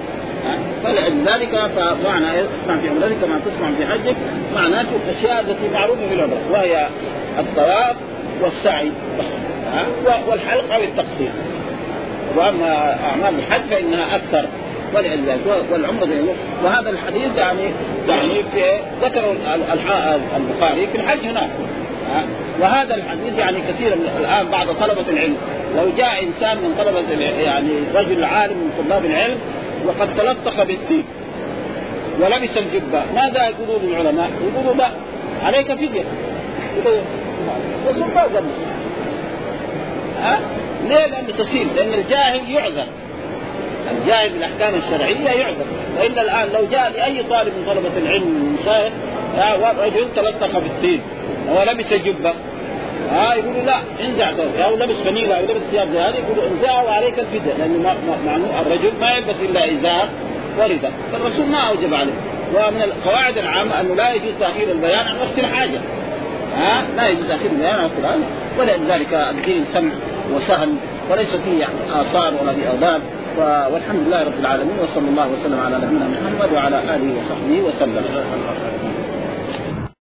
فلذلك فمعنى اسمع في عمرتك كما تسمع في حجك معناته الاشياء التي معروفة في العمره وهي الطواف والسعي والحلق أو التقصير وأما أعمال الحج فإنها أكثر ولذلك والعمرة وهذا الحديث يعني يعني في ذكر البخاري في الحج هناك وهذا الحديث يعني كثير من الآن بعض طلبة العلم. لو جاء إنسان من طلبة يعني رجل عالم من طلاب العلم وقد تلطخ بالطيب ولبس الجبة. ماذا يقولون العلماء؟ يقولوا لا عليك فدية. يصوم ما ها؟ ليه؟ لأنه تسهيل لأن الجاهل يعذر. الجاهل بالأحكام الشرعية يعذر. وإلا الآن لو جاء لأي طالب من طلبة العلم مشايخ رجل تلطخ بالطين ولبس جبه ها آه يقولوا لا انزع أو لبس فنيله أو لبس ثياب زي هذه يقولوا انزعها وعليك الفداء لأنه معنى الرجل ما يلبس إلا ازار ورداء فالرسول ما أوجب عليه. ومن القواعد العامة أنه لا يجوز تأخير البيان عن وقت الحاجة. ها لا يجوز تأخير البيان عن وقت الحاجة. ولذلك الدين سمع وسهل وليس فيه يعني آثار ولا في اوباب والحمد لله رب العالمين وصلى الله وسلم على نبينا محمد وعلى آله وصحبه وسلم.